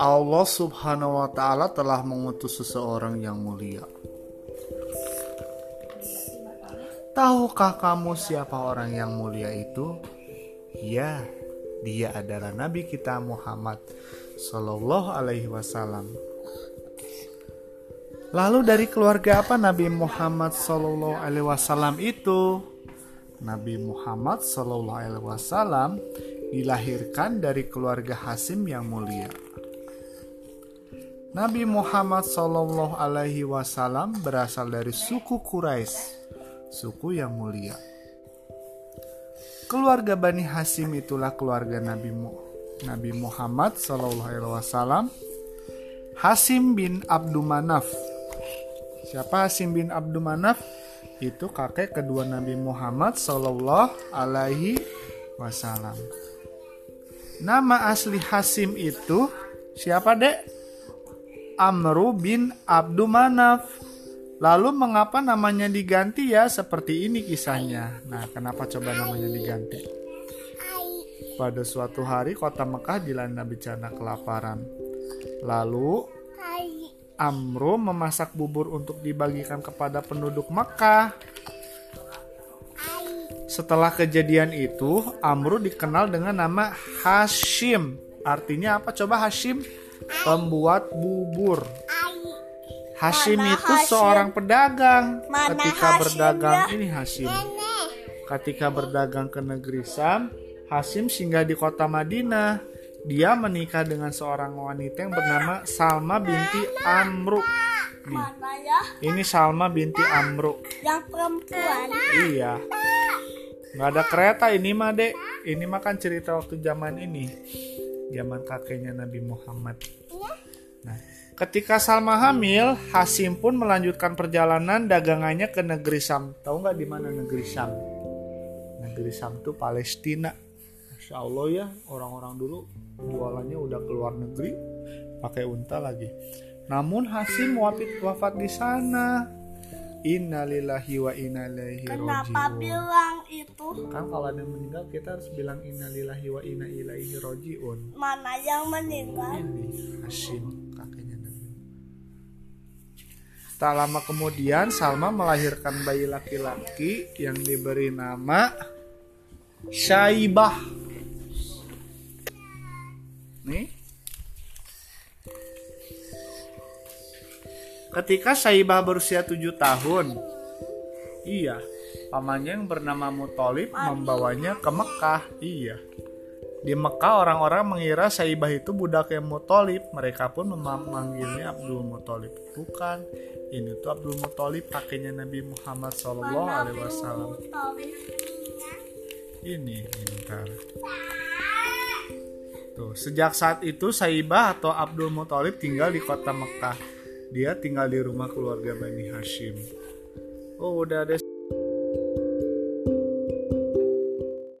Allah Subhanahu wa Ta'ala telah mengutus seseorang yang mulia. Tahukah kamu siapa orang yang mulia itu? Ya, dia adalah Nabi kita Muhammad Sallallahu Alaihi Wasallam. Lalu dari keluarga apa Nabi Muhammad Sallallahu Alaihi Wasallam itu? Nabi Muhammad Wasallam dilahirkan dari keluarga Hasim yang mulia. Nabi Muhammad Shallallahu Alaihi Wasallam berasal dari suku Quraisy, suku yang mulia. Keluarga Bani Hasim itulah keluarga Nabi Nabi Muhammad Shallallahu Alaihi Wasallam. Hasim bin Abdul Manaf. Siapa Hasim bin Abdul Manaf? Itu kakek kedua Nabi Muhammad Shallallahu Alaihi Wasallam. Nama asli Hasim itu siapa dek? Amru bin Abdul Manaf. Lalu mengapa namanya diganti ya? Seperti ini kisahnya. Nah, kenapa coba namanya diganti? Pada suatu hari kota Mekah dilanda bencana kelaparan. Lalu Amru memasak bubur untuk dibagikan kepada penduduk Mekah. Setelah kejadian itu, Amru dikenal dengan nama Hashim. Artinya apa? Coba Hashim pembuat bubur. Hashim itu seorang pedagang. Ketika berdagang ini Hashim. Ketika berdagang ke negeri Sam, Hashim singgah di kota Madinah. Dia menikah dengan seorang wanita yang bernama Salma binti Amru. Nih. Ini Salma binti Amru. Yang perempuan. Iya. Nggak ada kereta ini mah dek. Ini mah kan cerita waktu zaman ini zaman kakeknya Nabi Muhammad. Nah, ketika Salma hamil, Hasim pun melanjutkan perjalanan dagangannya ke negeri Sam. Tahu nggak di mana negeri Sam? Negeri Sam itu Palestina. Masya Allah ya, orang-orang dulu jualannya udah keluar negeri pakai unta lagi. Namun Hasim wafat wafat di sana. Innalillahi wa inna ilaihi Kenapa bilang itu? Kan kalau ada yang meninggal kita harus bilang innalillahi wa inna ilaihi rojiun. Mana yang meninggal? Ini Hashim kakeknya Nabi. Tak lama kemudian Salma melahirkan bayi laki-laki yang diberi nama Syaibah. Nih Ketika Saibah berusia tujuh tahun, iya, pamannya yang bernama Mutolib membawanya ke Mekah. Iya. Di Mekah orang-orang mengira Saibah itu budak yang Mutolib. Mereka pun memanggilnya Abdul Mutolib. Bukan, ini tuh Abdul Mutolib kakeknya Nabi Muhammad Shallallahu Alaihi Wasallam. Ini, bentar. Tuh, sejak saat itu Saibah atau Abdul Mutolib tinggal di kota Mekah dia tinggal di rumah keluarga Bani Hashim. Oh, udah ada